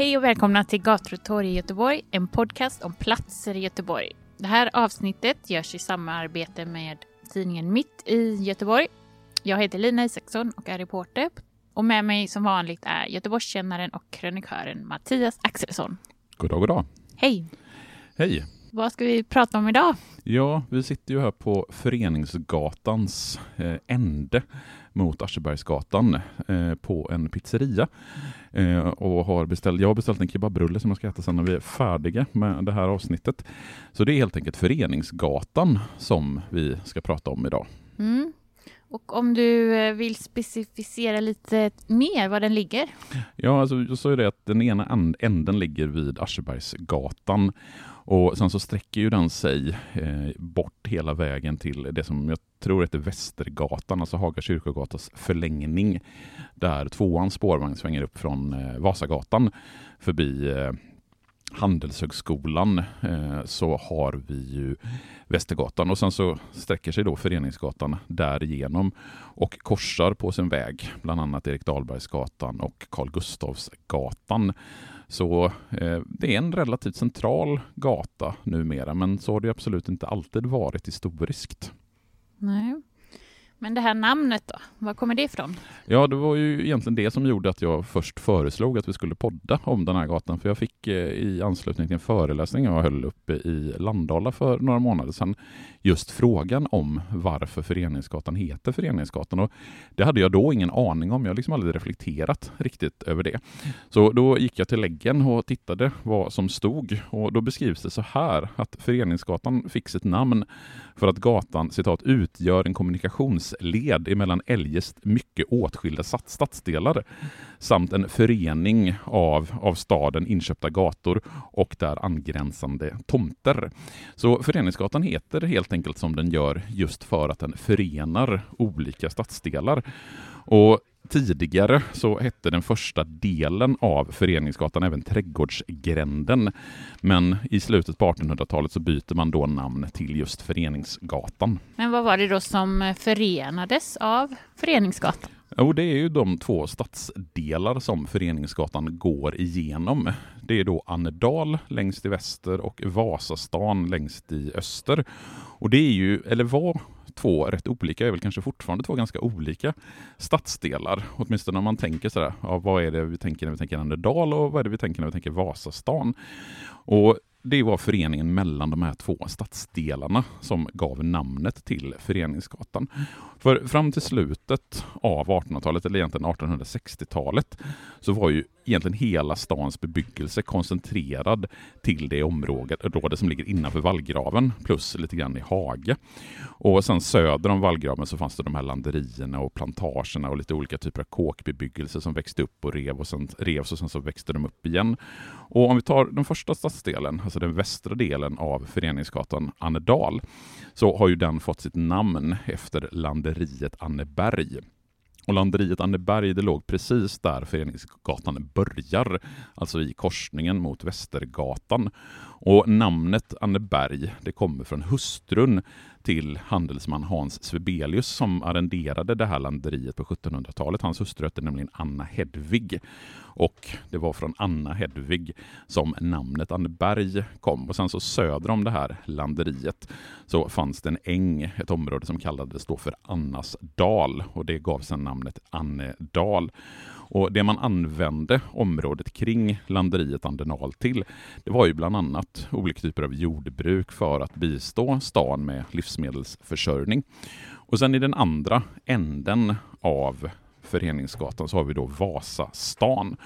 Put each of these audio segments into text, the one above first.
Hej och välkomna till Gator och torg i Göteborg, en podcast om platser i Göteborg. Det här avsnittet görs i samarbete med tidningen Mitt i Göteborg. Jag heter Lina Isaksson och är reporter. Och med mig som vanligt är Göteborgskännaren och krönikören Mattias Axelsson. God dag, god dag. Hej! Hej! Vad ska vi prata om idag? Ja, vi sitter ju här på Föreningsgatans eh, ände mot Aschebergsgatan eh, på en pizzeria. Eh, och har beställt, jag har beställt en kebabrulle som jag ska äta sen när vi är färdiga med det här avsnittet. Så det är helt enkelt Föreningsgatan som vi ska prata om idag. Mm. Och om du eh, vill specificera lite mer var den ligger? Ja, alltså, sa ju det att den ena änden ligger vid Aschebergsgatan och sen så sträcker ju den sig eh, bort hela vägen till det som jag tror heter Västergatan, alltså Haga kyrkogatas förlängning, där tvåans spårvagn svänger upp från eh, Vasagatan förbi eh, Handelshögskolan eh, så har vi ju Västergatan och sen så sträcker sig då Föreningsgatan därigenom och korsar på sin väg bland annat Erik Dahlbergsgatan och Carl Gustavsgatan. Så eh, det är en relativt central gata numera, men så har det absolut inte alltid varit historiskt. Nej. Men det här namnet då, var kommer det ifrån? Ja, det var ju egentligen det som gjorde att jag först föreslog att vi skulle podda om den här gatan. För jag fick eh, i anslutning till en föreläsning jag höll uppe i Landala för några månader sedan just frågan om varför Föreningsgatan heter Föreningsgatan. Och det hade jag då ingen aning om. Jag har liksom aldrig reflekterat riktigt över det. Så då gick jag till läggen och tittade vad som stod och då beskrivs det så här att Föreningsgatan fick sitt namn för att gatan citat utgör en led emellan eljest mycket åtskilda stadsdelar samt en förening av, av staden inköpta gator och där angränsande tomter. Så Föreningsgatan heter helt enkelt som den gör just för att den förenar olika stadsdelar. Och Tidigare så hette den första delen av Föreningsgatan även Trädgårdsgränden. Men i slutet på 1800-talet så byter man då namn till just Föreningsgatan. Men vad var det då som förenades av Föreningsgatan? Jo, det är ju de två stadsdelar som Föreningsgatan går igenom. Det är då Annedal längst i väster och Vasastan längst i öster. Och det är ju, eller var två rätt olika, är väl kanske fortfarande två ganska olika stadsdelar. Åtminstone om man tänker sådär, ja, vad är det vi tänker när vi tänker Annedal och vad är det vi tänker när vi tänker Vasastan? Och det var föreningen mellan de här två stadsdelarna som gav namnet till Föreningsgatan. För fram till slutet av 1800-talet, eller egentligen 1860-talet, så var ju egentligen hela stans bebyggelse koncentrerad till det område som ligger innanför vallgraven, plus lite grann i Hage. Och sen söder om vallgraven så fanns det de här landerierna och plantagerna och lite olika typer av kåkbebyggelse som växte upp och rev och sen, revs och sen så växte de upp igen. Och om vi tar den första stadsdelen, alltså den västra delen av Föreningsgatan Annedal, så har ju den fått sitt namn efter landeriet Anneberg. Och landeriet Anneberg det låg precis där Föreningsgatan börjar, alltså i korsningen mot Västergatan. Och namnet Anneberg det kommer från hustrun till handelsman Hans Svebelius som arrenderade det här landeriet på 1700-talet. Hans hustru hette nämligen Anna Hedvig. Och det var från Anna Hedvig som namnet Anneberg kom. Och sen så söder om det här landeriet så fanns det en äng, ett område som kallades då för Annas dal och det gav sedan namnet Annedal. Och det man använde området kring landeriet Andenal till, det var ju bland annat olika typer av jordbruk för att bistå stan med livsmedelsförsörjning. Och sen i den andra änden av Föreningsgatan så har vi då Vasastan.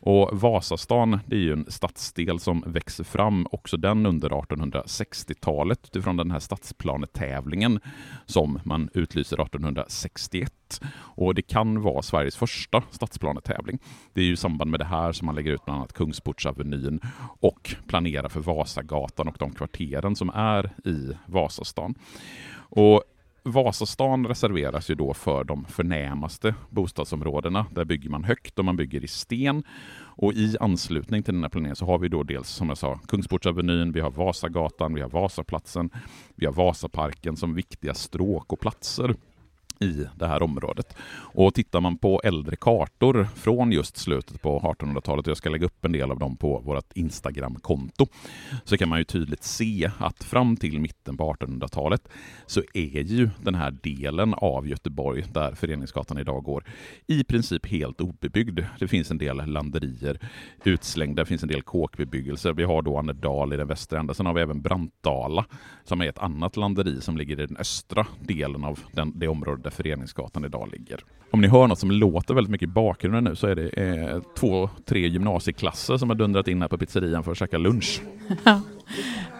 Och Vasastan det är ju en stadsdel som växer fram också den under 1860-talet utifrån den här stadsplanetävlingen som man utlyser 1861. Och det kan vara Sveriges första stadsplanetävling. Det är ju i samband med det här som man lägger ut bland annat Kungsportsavenyn och planerar för Vasagatan och de kvarteren som är i Vasastan. Och Vasastan reserveras ju då för de förnämaste bostadsområdena. Där bygger man högt och man bygger i sten. Och i anslutning till den här planeringen så har vi då dels, som jag sa, Kungsportsavenyn, vi har Vasagatan, vi har Vasaplatsen, vi har Vasaparken som viktiga stråk och platser i det här området. Och tittar man på äldre kartor från just slutet på 1800-talet, och jag ska lägga upp en del av dem på vårt Instagram-konto, så kan man ju tydligt se att fram till mitten på 1800-talet så är ju den här delen av Göteborg, där Föreningsgatan idag går, i princip helt obebyggd. Det finns en del landerier utslängda, det finns en del kåkbebyggelse. Vi har då Annedal i den västra änden, sen har vi även Brantdala, som är ett annat landeri som ligger i den östra delen av den, det området där Föreningsgatan idag ligger. Om ni hör något som låter väldigt mycket i bakgrunden nu så är det eh, två, tre gymnasieklasser som har dundrat in här på pizzerian för att käka lunch.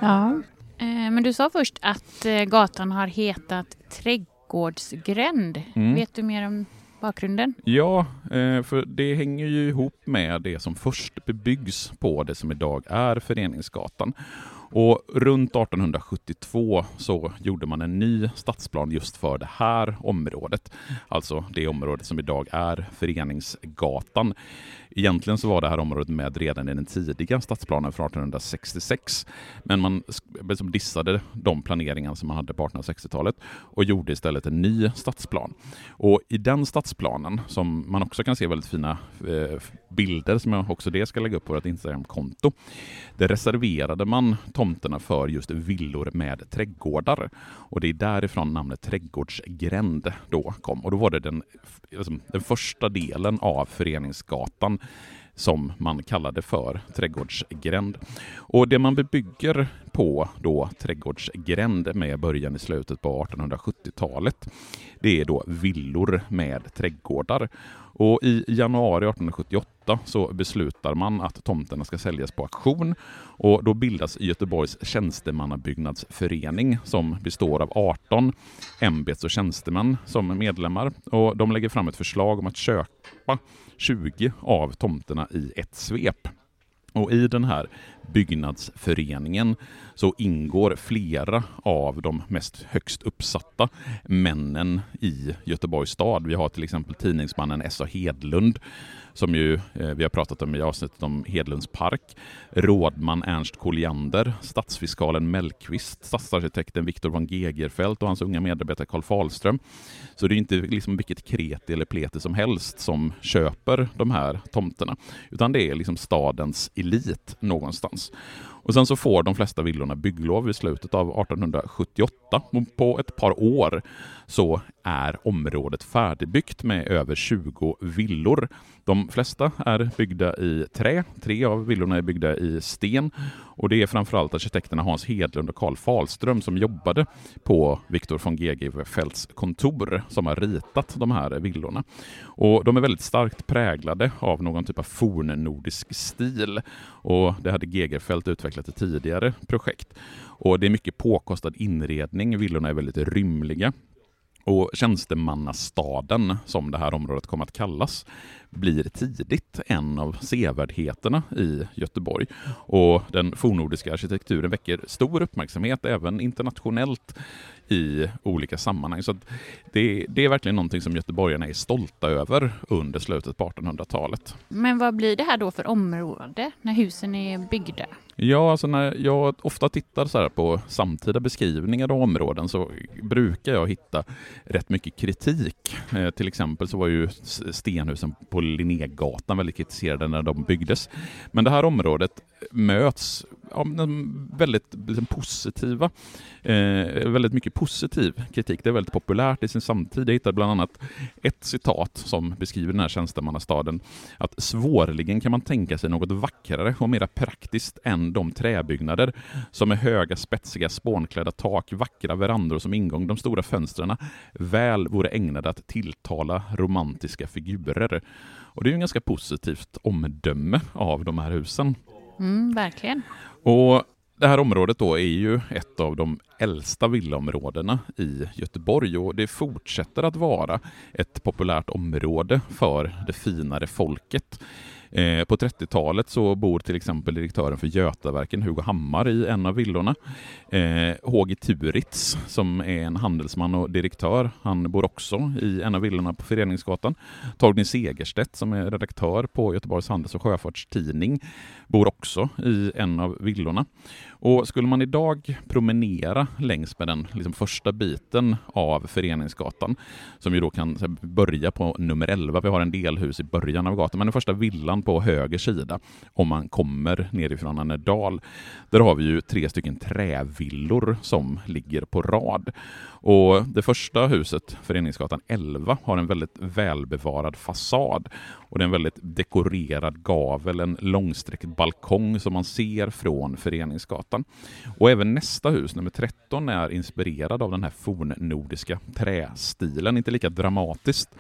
ja. Eh, men du sa först att eh, gatan har hetat Trädgårdsgränd. Mm. Vet du mer om bakgrunden? Ja, eh, för det hänger ju ihop med det som först bebyggs på det som idag är Föreningsgatan. Och runt 1872 så gjorde man en ny stadsplan just för det här området. Alltså det området som idag är Föreningsgatan. Egentligen så var det här området med redan i den tidiga stadsplanen från 1866. Men man liksom dissade de planeringar som man hade på 1860-talet och gjorde istället en ny stadsplan. Och i den stadsplanen, som man också kan se väldigt fina eh, bilder, som jag också det ska lägga upp på vårt Instagram-konto, där reserverade man tomterna för just villor med trädgårdar. Och det är därifrån namnet trädgårdsgränd då kom. Och då var det den, liksom, den första delen av Föreningsgatan som man kallade för trädgårdsgränd. Och det man bebygger på då trädgårdsgränd med början i slutet på 1870-talet, det är då villor med trädgårdar. Och I januari 1878 så beslutar man att tomterna ska säljas på auktion och då bildas Göteborgs tjänstemannabyggnadsförening som består av 18 ämbets och tjänstemän som medlemmar. Och De lägger fram ett förslag om att köpa 20 av tomterna i ett svep. Och I den här byggnadsföreningen så ingår flera av de mest högst uppsatta männen i Göteborgs stad. Vi har till exempel tidningsmannen S.A. Hedlund som ju eh, vi har pratat om i avsnittet om Hedlunds park. Rådman Ernst Colliander, stadsfiskalen Mellqvist, stadsarkitekten Viktor von Gegerfeldt och hans unga medarbetare Karl Fahlström. Så det är inte liksom vilket kreti eller pleti som helst som köper de här tomterna, utan det är liksom stadens elit någonstans. Mountains. Och sen så får de flesta villorna bygglov i slutet av 1878 och på ett par år så är området färdigbyggt med över 20 villor. De flesta är byggda i trä, tre av villorna är byggda i sten och det är framförallt arkitekterna Hans Hedlund och Karl Falström som jobbade på Viktor von Gegefeldts kontor som har ritat de här villorna. Och de är väldigt starkt präglade av någon typ av fornnordisk stil och det hade Gegerfeldt utvecklat i tidigare projekt. Och det är mycket påkostad inredning, villorna är väldigt rymliga. Och tjänstemannastaden, som det här området kommer att kallas, blir tidigt en av sevärdheterna i Göteborg. Och den fornnordiska arkitekturen väcker stor uppmärksamhet även internationellt i olika sammanhang. Så det, det, är verkligen någonting som göteborgarna är stolta över under slutet på 1800-talet. Men vad blir det här då för område när husen är byggda? Ja, alltså när jag ofta tittar så på samtida beskrivningar av områden så brukar jag hitta rätt mycket kritik. Eh, till exempel så var ju stenhusen på Linnégatan väldigt kritiserade när de byggdes. Men det här området möts av väldigt liksom, positiva, eh, väldigt mycket positiv kritik. Det är väldigt populärt i sin samtid. Jag hittade bland annat ett citat som beskriver den här tjänstemannastaden. Att svårligen kan man tänka sig något vackrare och mera praktiskt än de träbyggnader som med höga spetsiga spånklädda tak, vackra verandor som ingång, de stora fönstren väl vore ägnade att tilltala romantiska figurer. Och det är ju en ganska positivt omdöme av de här husen. Mm, verkligen. Och det här området då är ju ett av de äldsta villaområdena i Göteborg och det fortsätter att vara ett populärt område för det finare folket. Eh, på 30-talet så bor till exempel direktören för Götaverken, Hugo Hammar, i en av villorna. Eh, H.G. Turitz, som är en handelsman och direktör, han bor också i en av villorna på Föreningsgatan. Torgny Segerstedt, som är redaktör på Göteborgs Handels och Sjöfartstidning, bor också i en av villorna. Och skulle man idag promenera längs med den liksom, första biten av Föreningsgatan, som ju då kan börja på nummer 11, vi har en delhus i början av gatan, men den första villan på höger sida, om man kommer nerifrån Annedal, där har vi ju tre stycken trävillor som ligger på rad. Och det första huset, Föreningsgatan 11, har en väldigt välbevarad fasad och det är en väldigt dekorerad gavel, en långsträckt balkong som man ser från Föreningsgatan. Och även nästa hus, nummer 13, är inspirerad av den här fornnordiska trästilen, inte lika dramatiskt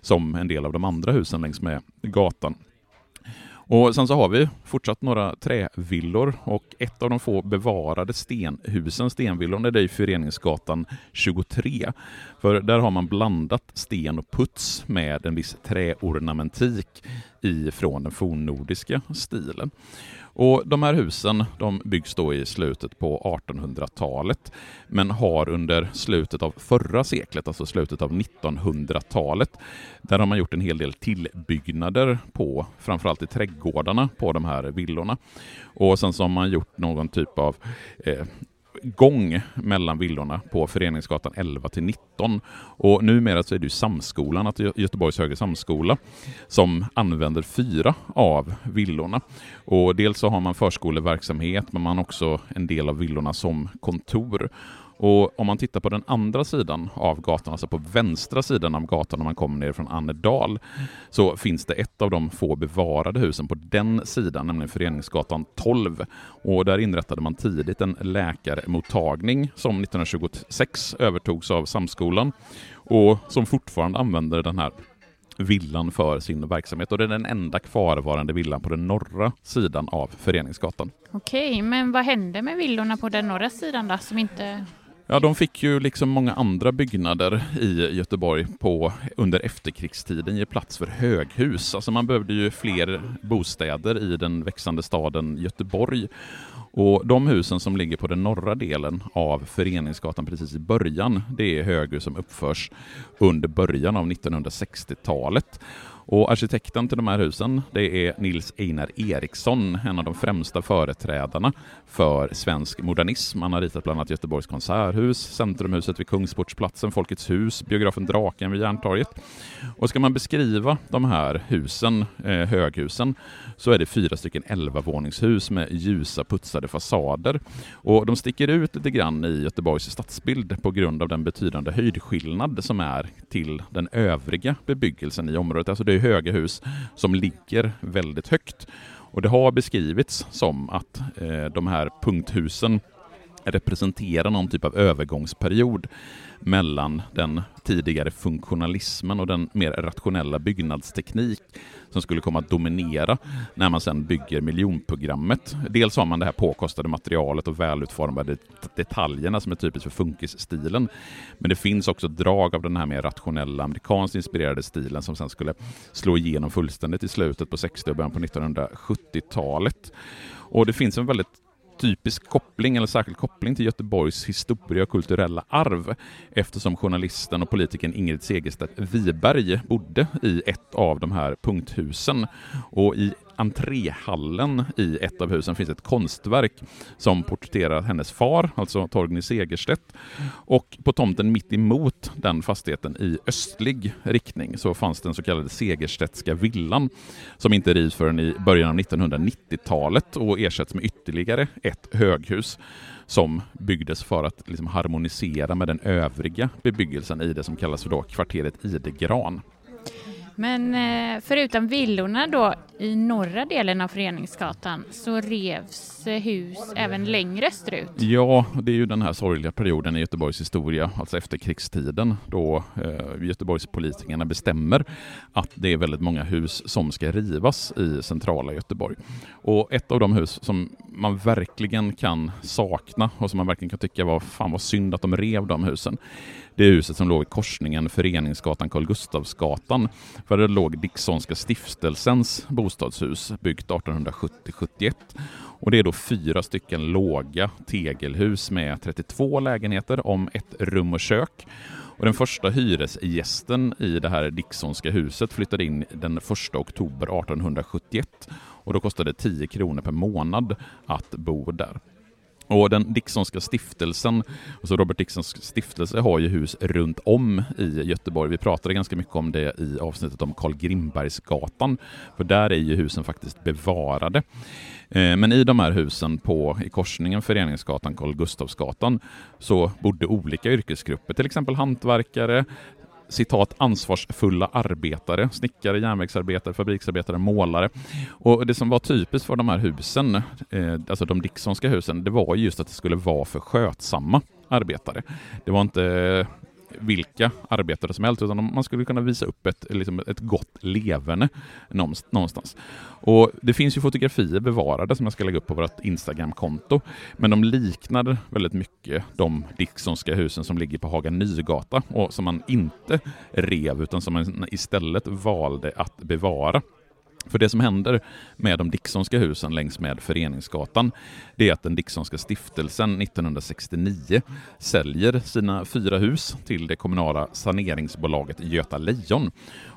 som en del av de andra husen längs med gatan. Och sen så har vi fortsatt några trävillor och ett av de få bevarade stenhusen, stenvillorna, är i Föreningsgatan 23. För där har man blandat sten och puts med en viss träornamentik ifrån den fornnordiska stilen. Och de här husen de byggs då i slutet på 1800-talet men har under slutet av förra seklet, alltså slutet av 1900-talet, där har man gjort en hel del tillbyggnader på framförallt i trädgårdarna på de här villorna. Och sen så har man gjort någon typ av eh, gång mellan villorna på Föreningsgatan 11 till 19. Och numera så är det ju Samskolan, att Göteborgs högre samskola, som använder fyra av villorna. Och dels så har man förskoleverksamhet, men man har också en del av villorna som kontor. Och om man tittar på den andra sidan av gatan, alltså på vänstra sidan av gatan när man kommer ner från Annedal, så finns det ett av de få bevarade husen på den sidan, nämligen Föreningsgatan 12. Och där inrättade man tidigt en läkarmottagning som 1926 övertogs av Samskolan och som fortfarande använder den här villan för sin verksamhet och det är den enda kvarvarande villan på den norra sidan av Föreningsgatan. Okej, men vad hände med villorna på den norra sidan då som inte Ja, de fick ju liksom många andra byggnader i Göteborg på, under efterkrigstiden ge plats för höghus. Alltså man behövde ju fler bostäder i den växande staden Göteborg. Och de husen som ligger på den norra delen av Föreningsgatan precis i början, det är höghus som uppförs under början av 1960-talet. Och arkitekten till de här husen, det är Nils Einar Eriksson, en av de främsta företrädarna för svensk modernism. Han har ritat bland annat Göteborgs konserthus, Centrumhuset vid Kungsportsplatsen, Folkets hus, biografen Draken vid Järntorget. Och ska man beskriva de här husen, eh, höghusen, så är det fyra stycken elvavåningshus med ljusa putsade fasader. Och de sticker ut lite grann i Göteborgs stadsbild på grund av den betydande höjdskillnad som är till den övriga bebyggelsen i området. Alltså det är höga hus som ligger väldigt högt. Och det har beskrivits som att eh, de här punkthusen representerar någon typ av övergångsperiod mellan den tidigare funktionalismen och den mer rationella byggnadsteknik som skulle komma att dominera när man sedan bygger miljonprogrammet. Dels har man det här påkostade materialet och välutformade detaljerna som är typiskt för funkisstilen. Men det finns också drag av den här mer rationella amerikanskt inspirerade stilen som sen skulle slå igenom fullständigt i slutet på 60 och början på 1970-talet. Och det finns en väldigt typisk koppling eller särskild koppling till Göteborgs historia och kulturella arv eftersom journalisten och politikern Ingrid Segerstedt Wiberg bodde i ett av de här punkthusen. Och i entréhallen i ett av husen finns ett konstverk som porträtterar hennes far, alltså Torgny Segerstedt. Och på tomten mitt emot den fastigheten i östlig riktning så fanns den så kallade Segerstedtska villan som inte rivs förrän i början av 1990-talet och ersätts med ytterligare ett höghus som byggdes för att liksom harmonisera med den övriga bebyggelsen i det som kallas för då kvarteret Idegran. Men eh, förutom villorna då i norra delen av Föreningsgatan så revs eh, hus även längre österut. Ja, det är ju den här sorgliga perioden i Göteborgs historia, alltså efterkrigstiden, då eh, Göteborgspolitikerna bestämmer att det är väldigt många hus som ska rivas i centrala Göteborg. Och ett av de hus som man verkligen kan sakna och som man verkligen kan tycka var fan vad synd att de rev de husen, det huset som låg i korsningen Föreningsgatan Carl Gustavsgatan. För det låg Dicksonska stiftelsens bostadshus byggt 1870-71. Och det är då fyra stycken låga tegelhus med 32 lägenheter om ett rum och kök. Och den första hyresgästen i det här Dicksonska huset flyttade in den 1 oktober 1871 och då kostade det 10 kronor per månad att bo där. Och den Dicksonska stiftelsen, alltså Robert Dicksons stiftelse har ju hus runt om i Göteborg. Vi pratade ganska mycket om det i avsnittet om Karl Grimbergsgatan, för där är ju husen faktiskt bevarade. Eh, men i de här husen på, i korsningen Föreningsgatan, Karl Gustavsgatan, så bodde olika yrkesgrupper, till exempel hantverkare, citat ansvarsfulla arbetare, snickare, järnvägsarbetare, fabriksarbetare, målare. Och det som var typiskt för de här husen, eh, alltså de Dicksonska husen, det var just att det skulle vara för skötsamma arbetare. Det var inte vilka arbetare som helst, utan man skulle kunna visa upp ett, liksom ett gott leverne någonstans. Och Det finns ju fotografier bevarade som jag ska lägga upp på vårt Instagram-konto, men de liknar väldigt mycket de Dicksonska husen som ligger på Haga Nygata och som man inte rev, utan som man istället valde att bevara. För det som händer med de Dicksonska husen längs med Föreningsgatan, det är att den Dicksonska stiftelsen 1969 säljer sina fyra hus till det kommunala saneringsbolaget Göta Lejon.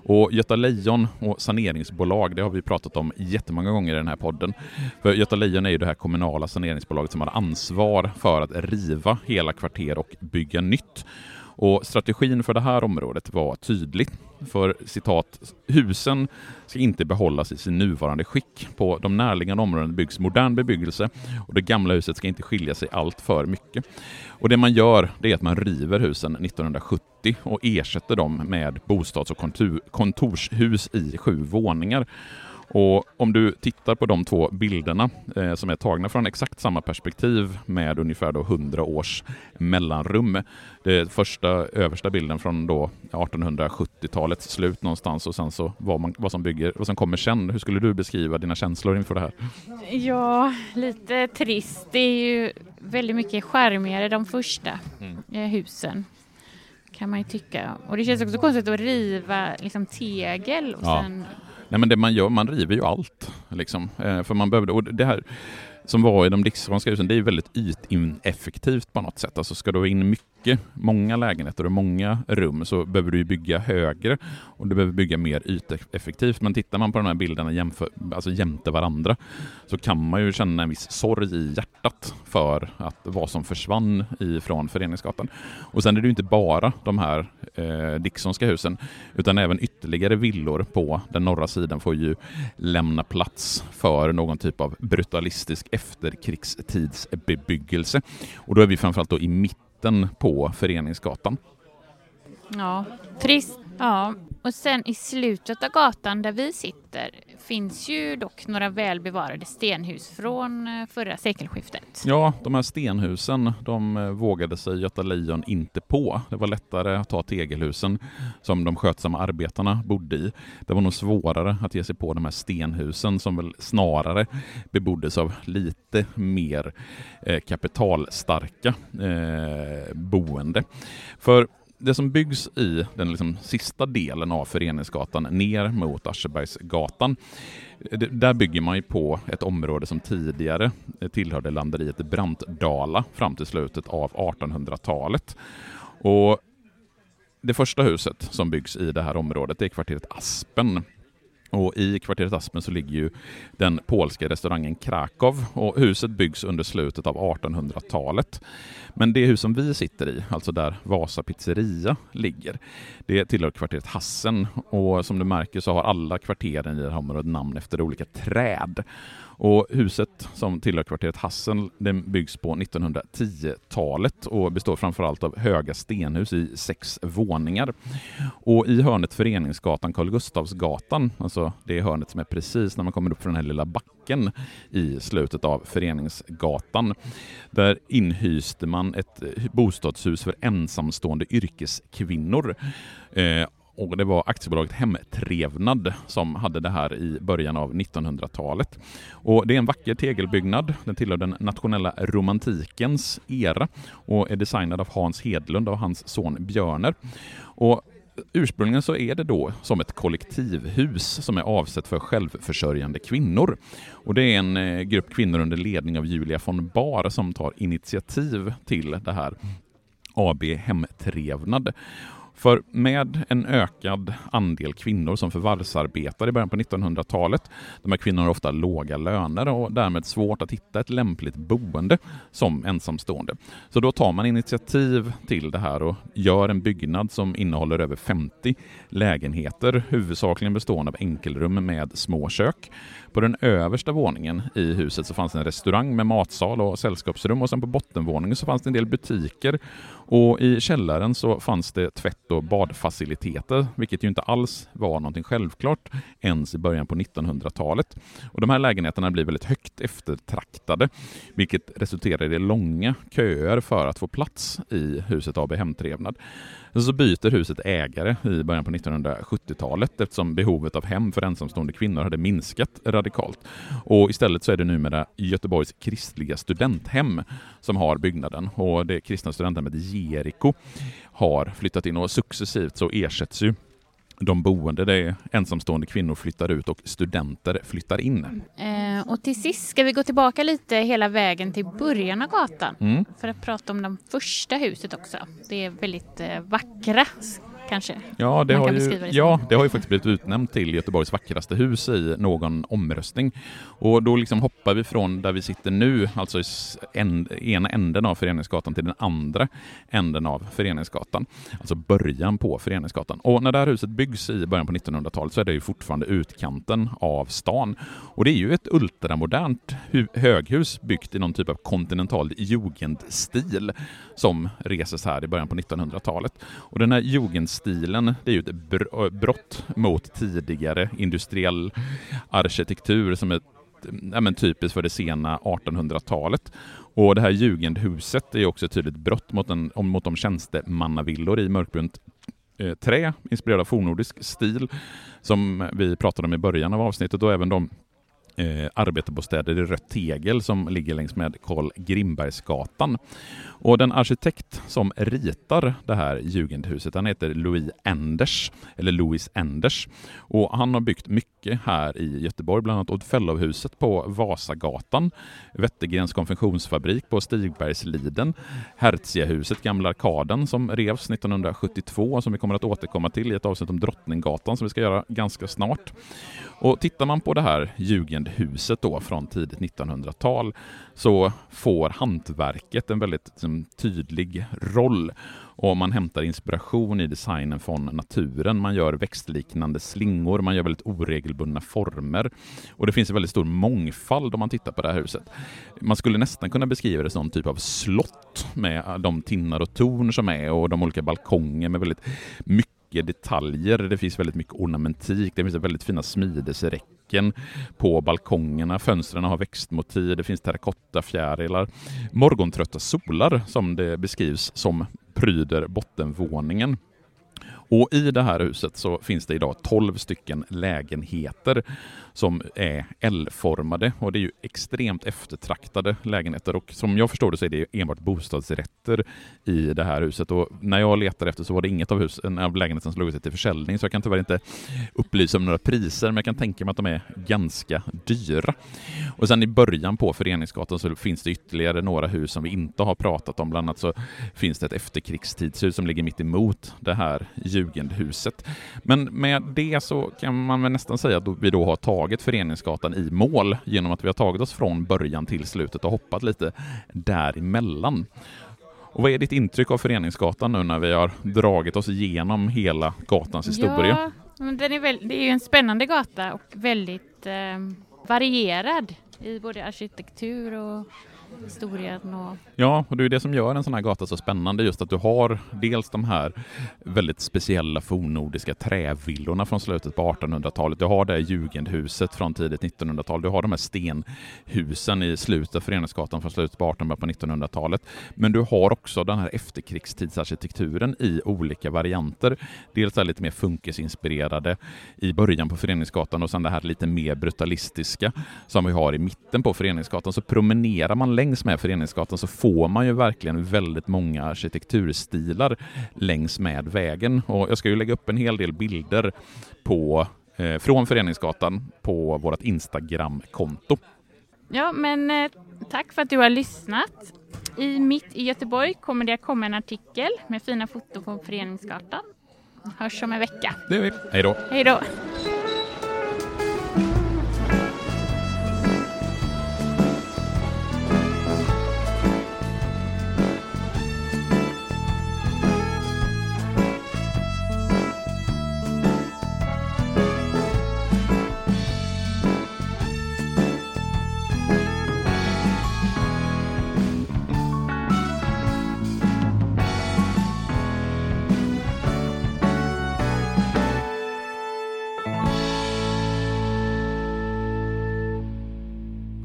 Och Göta Lejon och saneringsbolag, det har vi pratat om jättemånga gånger i den här podden. För Göta Lejon är ju det här kommunala saneringsbolaget som har ansvar för att riva hela kvarter och bygga nytt. Och strategin för det här området var tydlig. För citat, husen ska inte behållas i sin nuvarande skick. På de närliggande områdena byggs modern bebyggelse och det gamla huset ska inte skilja sig allt för mycket. Och det man gör det är att man river husen 1970 och ersätter dem med bostads och kontorshus i sju våningar. Och om du tittar på de två bilderna eh, som är tagna från exakt samma perspektiv med ungefär då 100 års mellanrum. Det första översta bilden från då 1870-talets slut någonstans och sen så vad, man, vad, som bygger, vad som kommer sen. Hur skulle du beskriva dina känslor inför det här? Ja, lite trist. Det är ju väldigt mycket skärmigare de första mm. Eh, husen kan man ju tycka. Och det känns också konstigt att riva liksom tegel och ja. sen Nej men det man gör, man river ju allt. Liksom. Eh, för man behövde, och det här som var i de Dicksonska husen, det är väldigt ytineffektivt på något sätt. Alltså ska du ha in mycket, många lägenheter och många rum så behöver du bygga högre och du behöver bygga mer yteffektivt. Men tittar man på de här bilderna jämför, alltså jämte varandra så kan man ju känna en viss sorg i hjärtat för att vad som försvann ifrån Föreningsgatan. Och sen är det ju inte bara de här eh, Dicksonska husen utan även ytterligare villor på den norra sidan får ju lämna plats för någon typ av brutalistisk efterkrigstidsbebyggelse. Och då är vi framförallt då i mitten på Föreningsgatan. Ja, trist. Ja, och sen i slutet av gatan där vi sitter finns ju dock några välbevarade stenhus från eh, förra sekelskiftet. Ja, de här stenhusen de eh, vågade sig Göta Lejon inte på. Det var lättare att ta tegelhusen som de skötsamma arbetarna bodde i. Det var nog svårare att ge sig på de här stenhusen som väl snarare beboddes av lite mer eh, kapitalstarka boende. För det som byggs i den liksom sista delen av Föreningsgatan ner mot Aschebergsgatan, där bygger man ju på ett område som tidigare tillhörde landeriet Brantdala fram till slutet av 1800-talet. Och det första huset som byggs i det här området är kvarteret Aspen och I kvarteret Aspen så ligger ju den polska restaurangen Krakow och huset byggs under slutet av 1800-talet. Men det hus som vi sitter i, alltså där Vasa pizzeria ligger, det tillhör kvarteret Hassen och som du märker så har alla kvarteren i det här området namn efter olika träd. Och huset som tillhör kvarteret Hassel den byggs på 1910-talet och består framförallt av höga stenhus i sex våningar. Och i hörnet Föreningsgatan Karl Gustavsgatan, alltså det hörnet som är precis när man kommer upp från den här lilla backen i slutet av Föreningsgatan, där inhyste man ett bostadshus för ensamstående yrkeskvinnor. Eh, och det var aktiebolaget Hemtrevnad som hade det här i början av 1900-talet. Och det är en vacker tegelbyggnad. Den tillhör den nationella romantikens era och är designad av Hans Hedlund och hans son Björner. Och Ursprungligen så är det då som ett kollektivhus som är avsett för självförsörjande kvinnor. Och det är en eh, grupp kvinnor under ledning av Julia von Bar som tar initiativ till det här AB Hemtrevnad. För med en ökad andel kvinnor som förvärvsarbetar i början på 1900-talet, de här kvinnorna har ofta låga löner och därmed svårt att hitta ett lämpligt boende som ensamstående. Så då tar man initiativ till det här och gör en byggnad som innehåller över 50 lägenheter, huvudsakligen bestående av enkelrum med små kök. På den översta våningen i huset så fanns en restaurang med matsal och sällskapsrum och sen på bottenvåningen så fanns det en del butiker och i källaren så fanns det tvätt och badfaciliteter, vilket ju inte alls var någonting självklart ens i början på 1900-talet. Och de här lägenheterna blir väldigt högt eftertraktade, vilket resulterar i långa köer för att få plats i huset AB Hemtrevnad. Så byter huset ägare i början på 1970-talet eftersom behovet av hem för ensamstående kvinnor hade minskat radikalt. Och istället så är det numera Göteborgs kristliga studenthem som har byggnaden och det kristna studenthemmet Jeriko har flyttat in och successivt så ersätts ju de boende, det är ensamstående kvinnor flyttar ut och studenter flyttar in. Eh, och till sist ska vi gå tillbaka lite hela vägen till början av gatan mm. för att prata om det första huset också. Det är väldigt eh, vackra kanske? Ja det, har ju, det ja, det har ju faktiskt blivit utnämnt till Göteborgs vackraste hus i någon omröstning. Och då liksom hoppar vi från där vi sitter nu, alltså i en, ena änden av Föreningsgatan till den andra änden av Föreningsgatan. Alltså början på Föreningsgatan. Och när det här huset byggs i början på 1900-talet så är det ju fortfarande utkanten av stan. Och det är ju ett ultramodernt höghus byggt i någon typ av kontinental jugendstil som reses här i början på 1900-talet. Och den här stilen, det är ju ett brott mot tidigare industriell arkitektur som är ja, men typiskt för det sena 1800-talet. Och det här jugendhuset är också ett tydligt brott mot, en, mot de tjänstemannavillor i mörkbrunt eh, trä, inspirerad av fornnordisk stil, som vi pratade om i början av avsnittet och även de eh, arbetarbostäder i rött tegel som ligger längs med Karl Grimbergsgatan. Och den arkitekt som ritar det här jugendhuset, han heter Louis Enders, eller Louis Enders. Och han har byggt mycket här i Göteborg, bland annat Oddfellow-huset på Vasagatan, Wettergrens konfektionsfabrik på Stigbergsliden, Hertzia-huset, Gamla Arkaden som revs 1972 och som vi kommer att återkomma till i ett avsnitt om Drottninggatan som vi ska göra ganska snart. Och tittar man på det här jugendhuset då från tidigt 1900-tal så får hantverket en väldigt liksom, tydlig roll och man hämtar inspiration i designen från naturen. Man gör växtliknande slingor, man gör väldigt oregelbundna former och det finns en väldigt stor mångfald om man tittar på det här huset. Man skulle nästan kunna beskriva det som någon typ av slott med de tinnar och torn som är och de olika balkonger med väldigt mycket detaljer. Det finns väldigt mycket ornamentik. Det finns väldigt fina smidesräcken på balkongerna. Fönstren har växtmotiv. Det finns terrakottafjärilar. Morgontrötta solar som det beskrivs som pryder bottenvåningen. Och i det här huset så finns det idag 12 stycken lägenheter som är L-formade. Och det är ju extremt eftertraktade lägenheter. Och som jag förstår det så är det enbart bostadsrätter i det här huset. Och när jag letade efter så var det inget av, hus, av lägenheten som låg ute till försäljning. Så jag kan tyvärr inte upplysa om några priser men jag kan tänka mig att de är ganska dyra. Och sen i början på Föreningsgatan så finns det ytterligare några hus som vi inte har pratat om. Bland annat så finns det ett efterkrigstidshus som ligger mitt emot det här jugendhuset. Men med det så kan man väl nästan säga att vi då har tagit Föreningsgatan i mål genom att vi har tagit oss från början till slutet och hoppat lite däremellan. Och vad är ditt intryck av Föreningsgatan nu när vi har dragit oss igenom hela gatans historia? Ja, men den är väl, det är ju en spännande gata och väldigt eh, varierad i både arkitektur och historien. Och... Ja, och det är det som gör en sån här gata så spännande, just att du har dels de här väldigt speciella fornnordiska trävillorna från slutet på 1800-talet. Du har det jugendhuset från tidigt 1900-tal. Du har de här stenhusen i slutet av Föreningsgatan från slutet på 1800 på 1900-talet. Men du har också den här efterkrigstidsarkitekturen i olika varianter. Dels är lite mer funkisinspirerade i början på Föreningsgatan och sen det här lite mer brutalistiska som vi har i mitten på Föreningsgatan. Så promenerar man längs med Föreningsgatan så får man ju verkligen väldigt många arkitekturstilar längs med vägen. Och jag ska ju lägga upp en hel del bilder på, eh, från Föreningsgatan på vårt Instagram-konto. Ja, men eh, tack för att du har lyssnat. I Mitt i Göteborg kommer det att komma en artikel med fina foton på Föreningsgatan. Hörs om en vecka. Det gör vi. Hej då! Hej då!